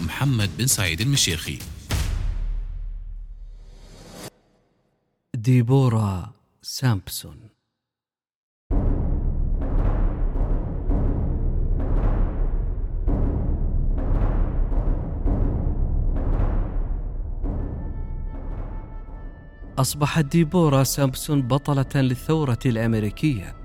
محمد بن سعيد المشيخي. ديبورا سامبسون. أصبحت ديبورا سامبسون بطلة للثورة الأمريكية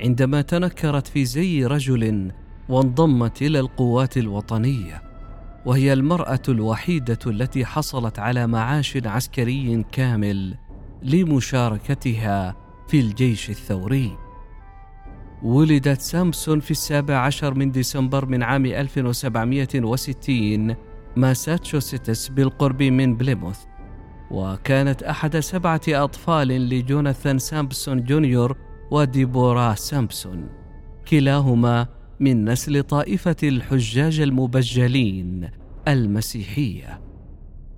عندما تنكرت في زي رجل وانضمت إلى القوات الوطنية. وهي المرأة الوحيدة التي حصلت على معاش عسكري كامل لمشاركتها في الجيش الثوري. ولدت سامسون في السابع عشر من ديسمبر من عام 1760 ماساتشوستس بالقرب من بليموث. وكانت أحد سبعة أطفال لجوناثان سامبسون جونيور وديبورا سامبسون كلاهما من نسل طائفة الحجاج المبجلين المسيحية.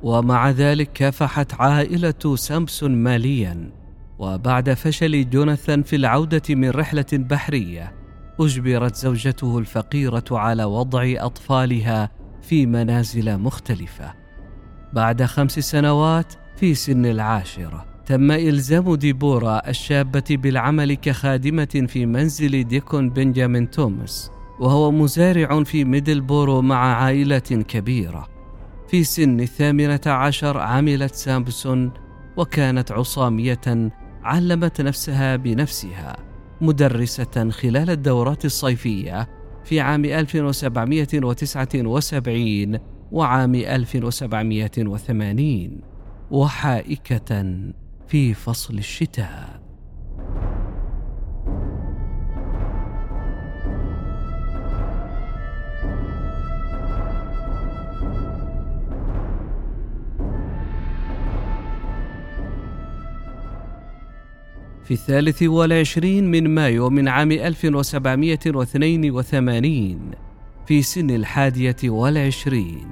ومع ذلك كافحت عائلة سامبسون ماليا. وبعد فشل جوناثان في العودة من رحلة بحرية أجبرت زوجته الفقيرة على وضع أطفالها في منازل مختلفة. بعد خمس سنوات في سن العاشرة. تم إلزام ديبورا الشابة بالعمل كخادمة في منزل ديكون بنجامين توماس وهو مزارع في ميدلبورو مع عائلة كبيرة. في سن الثامنة عشر عملت سامبسون وكانت عصامية علمت نفسها بنفسها مدرسة خلال الدورات الصيفية في عام 1779 وعام 1780 وحائكة في فصل الشتاء. في الثالث والعشرين من مايو من عام 1782 في سن الحادية والعشرين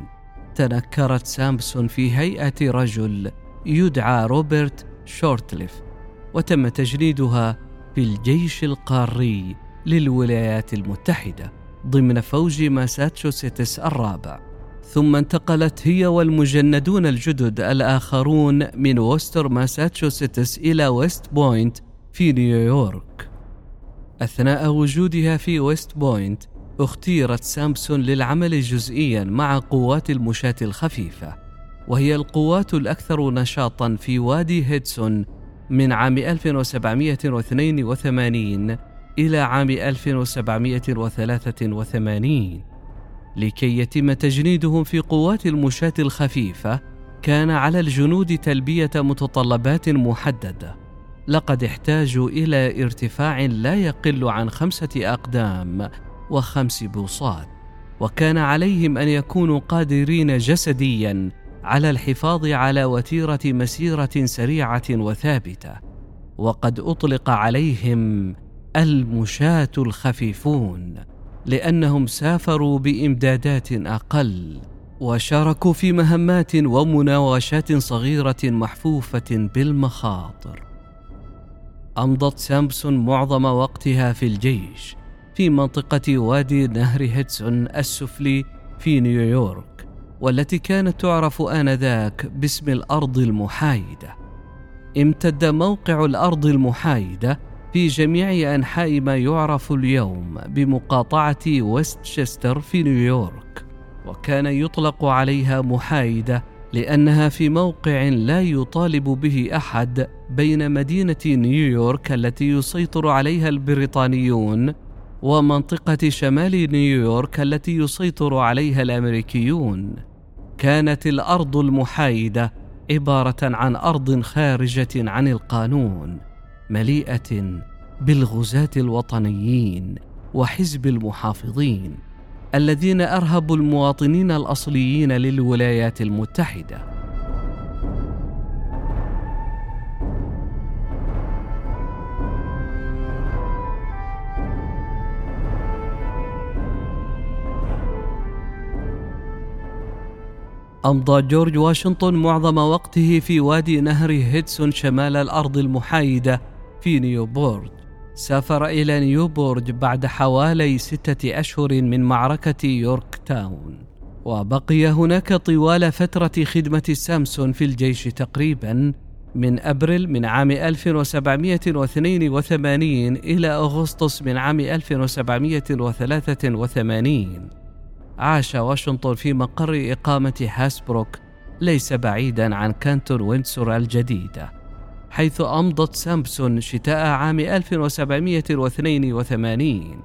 تنكرت سامسون في هيئة رجل يدعى روبرت شورتليف وتم تجنيدها في الجيش القاري للولايات المتحدة ضمن فوج ماساتشوستس الرابع. ثم انتقلت هي والمجندون الجدد الآخرون من وستر ماساتشوستس إلى ويست بوينت في نيويورك. أثناء وجودها في ويست بوينت اختيرت سامسون للعمل جزئيا مع قوات المشاة الخفيفة. وهي القوات الأكثر نشاطا في وادي هيدسون من عام 1782 إلى عام 1783 لكي يتم تجنيدهم في قوات المشاة الخفيفة كان على الجنود تلبية متطلبات محددة. لقد احتاجوا إلى ارتفاع لا يقل عن خمسة أقدام وخمس بوصات وكان عليهم أن يكونوا قادرين جسديا على الحفاظ على وتيرة مسيرة سريعة وثابتة وقد أطلق عليهم المشاة الخفيفون لأنهم سافروا بإمدادات أقل وشاركوا في مهمات ومناوشات صغيرة محفوفة بالمخاطر. أمضت سامسون معظم وقتها في الجيش في منطقة وادي نهر هيدسون السفلي في نيويورك. والتي كانت تعرف آنذاك باسم الأرض المحايدة. امتد موقع الأرض المحايدة في جميع أنحاء ما يعرف اليوم بمقاطعة ويستشستر في نيويورك، وكان يطلق عليها محايدة لأنها في موقع لا يطالب به أحد بين مدينة نيويورك التي يسيطر عليها البريطانيون ومنطقة شمال نيويورك التي يسيطر عليها الأمريكيون كانت الأرض المحايدة عبارة عن أرض خارجة عن القانون مليئة بالغزاة الوطنيين وحزب المحافظين الذين أرهبوا المواطنين الأصليين للولايات المتحدة. أمضى جورج واشنطن معظم وقته في وادي نهر هيدسون شمال الأرض المحايدة في نيوبورت سافر إلى نيوبورج بعد حوالي ستة أشهر من معركة يورك تاون. وبقي هناك طوال فترة خدمة سامسون في الجيش تقريبا من أبريل من عام 1782 إلى أغسطس من عام 1783 عاش واشنطن في مقر إقامة هاسبروك ليس بعيدا عن كانتون وينسور الجديدة حيث أمضت سامبسون شتاء عام 1782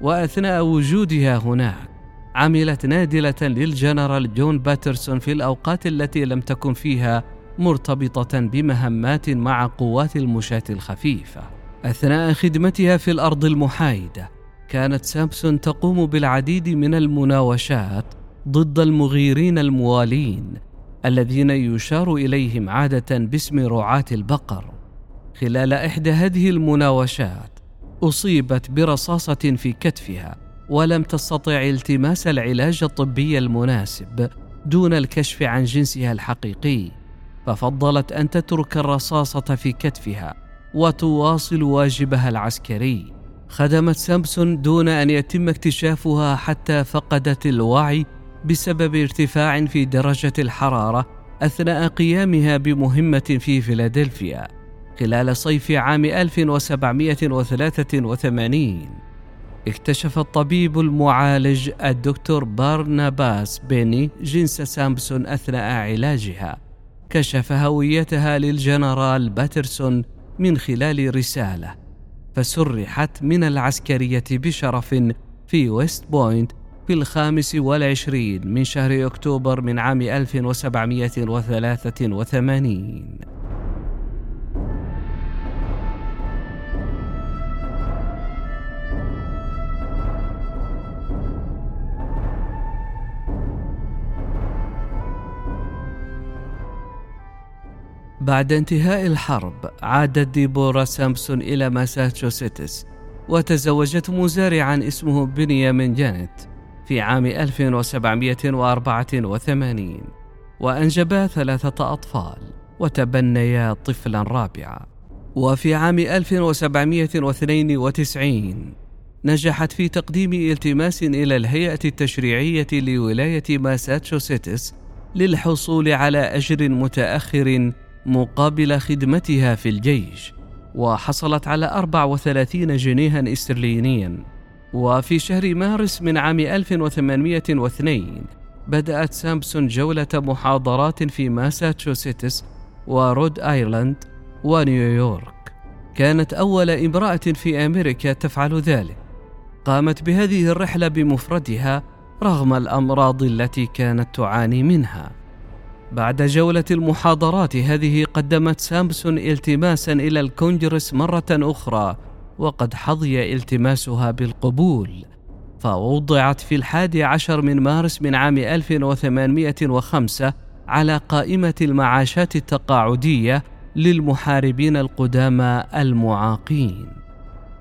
وأثناء وجودها هناك عملت نادلة للجنرال جون باترسون في الأوقات التي لم تكن فيها مرتبطة بمهمات مع قوات المشاة الخفيفة. أثناء خدمتها في الأرض المحايدة، كانت سامبسون تقوم بالعديد من المناوشات ضد المغيرين الموالين الذين يشار إليهم عادة باسم رعاة البقر. خلال إحدى هذه المناوشات أصيبت برصاصة في كتفها ولم تستطع التماس العلاج الطبي المناسب دون الكشف عن جنسها الحقيقي. ففضلت أن تترك الرصاصة في كتفها وتواصل واجبها العسكري. خدمت سامسون دون أن يتم اكتشافها حتى فقدت الوعي بسبب ارتفاع في درجة الحرارة أثناء قيامها بمهمة في فيلادلفيا خلال صيف عام 1783 اكتشف الطبيب المعالج الدكتور بارناباس بيني جنس سامسون أثناء علاجها. كشف هويتها للجنرال باترسون من خلال رسالة. فسرحت من العسكرية بشرف في ويست بوينت في الخامس والعشرين من شهر أكتوبر من عام 1783 بعد انتهاء الحرب عادت ديبورا سامسون إلى ماساتشوستس وتزوجت مزارعا اسمه بنيامين جانيت في عام 1784 وأنجبا ثلاثة أطفال وتبنيا طفلا رابعا. وفي عام 1792 نجحت في تقديم التماس إلى الهيئة التشريعية لولاية ماساتشوستس للحصول على أجر متأخر مقابل خدمتها في الجيش وحصلت على 34 جنيها استرلينيا. وفي شهر مارس من عام 1802 بدأت سامبسون جولة محاضرات في ماساتشوستس ورود آيلاند ونيويورك. كانت أول امرأة في أمريكا تفعل ذلك. قامت بهذه الرحلة بمفردها رغم الأمراض التي كانت تعاني منها. بعد جولة المحاضرات هذه قدمت سامبسون التماسا إلى الكونجرس مرة أخرى وقد حظي التماسها بالقبول. فوضعت في الحادي عشر من مارس من عام 1805 على قائمة المعاشات التقاعدية للمحاربين القدامى المعاقين.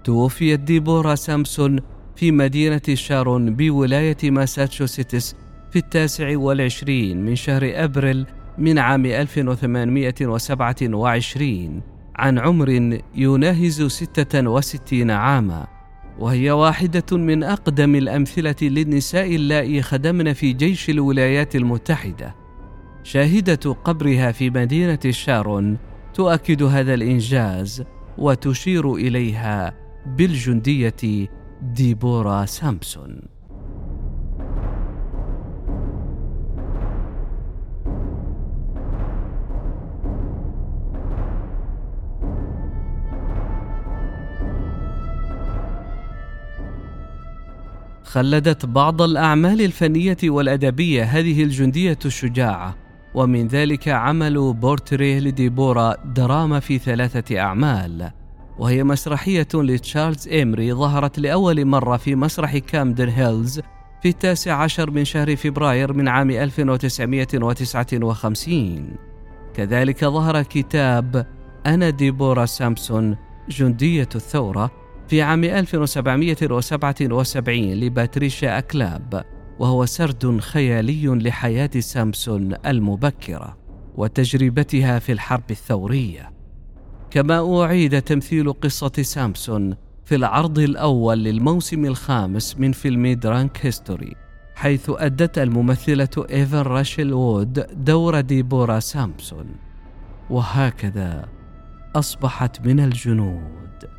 توفيت ديبورا سامسون في مدينة شارون بولاية ماساتشوستس في التاسع والعشرين من شهر أبريل من عام 1827 عن عمر يناهز ستة وستين عاما وهي واحدة من أقدم الأمثلة للنساء اللائي خدمن في جيش الولايات المتحدة. شاهدة قبرها في مدينة شارون تؤكد هذا الإنجاز وتشير إليها بالجندية ديبورا سامسون. خلدت بعض الأعمال الفنية والأدبية هذه الجندية الشجاعة ومن ذلك عمل بورتريه لديبورا دراما في ثلاثة أعمال. وهي مسرحية لتشارلز إيمري ظهرت لأول مرة في مسرح كامدن هيلز في التاسع عشر من شهر فبراير من عام 1959 كذلك ظهر كتاب أنا ديبورا سامسون جندية الثورة في عام 1777 لباتريشيا كلاب وهو سرد خيالي لحياة سامسون المبكرة وتجربتها في الحرب الثورية. كما أعيد تمثيل قصة سامسون في العرض الأول للموسم الخامس من فيلم Drunk History حيث أدت الممثلة إيفن راشيل وود دور ديبورا سامسون. وهكذا أصبحت من الجنود.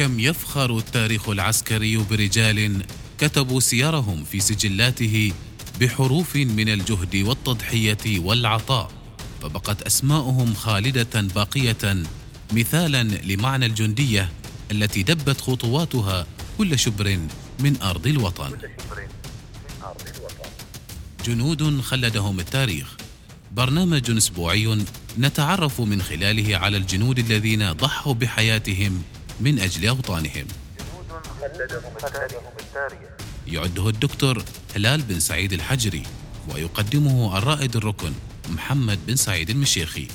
كم يفخر التاريخ العسكري برجال كتبوا سيرهم في سجلاته بحروف من الجهد والتضحية والعطاء فبقت أسماؤهم خالدة باقية مثالا لمعنى الجندية التي دبت خطواتها كل شبر من أرض الوطن. جنود خلدهم التاريخ. برنامج أسبوعي نتعرف من خلاله على الجنود الذين ضحوا بحياتهم من أجل أوطانهم. يعده الدكتور هلال بن سعيد الحجري ويقدمه الرائد الركن محمد بن سعيد المشيخي.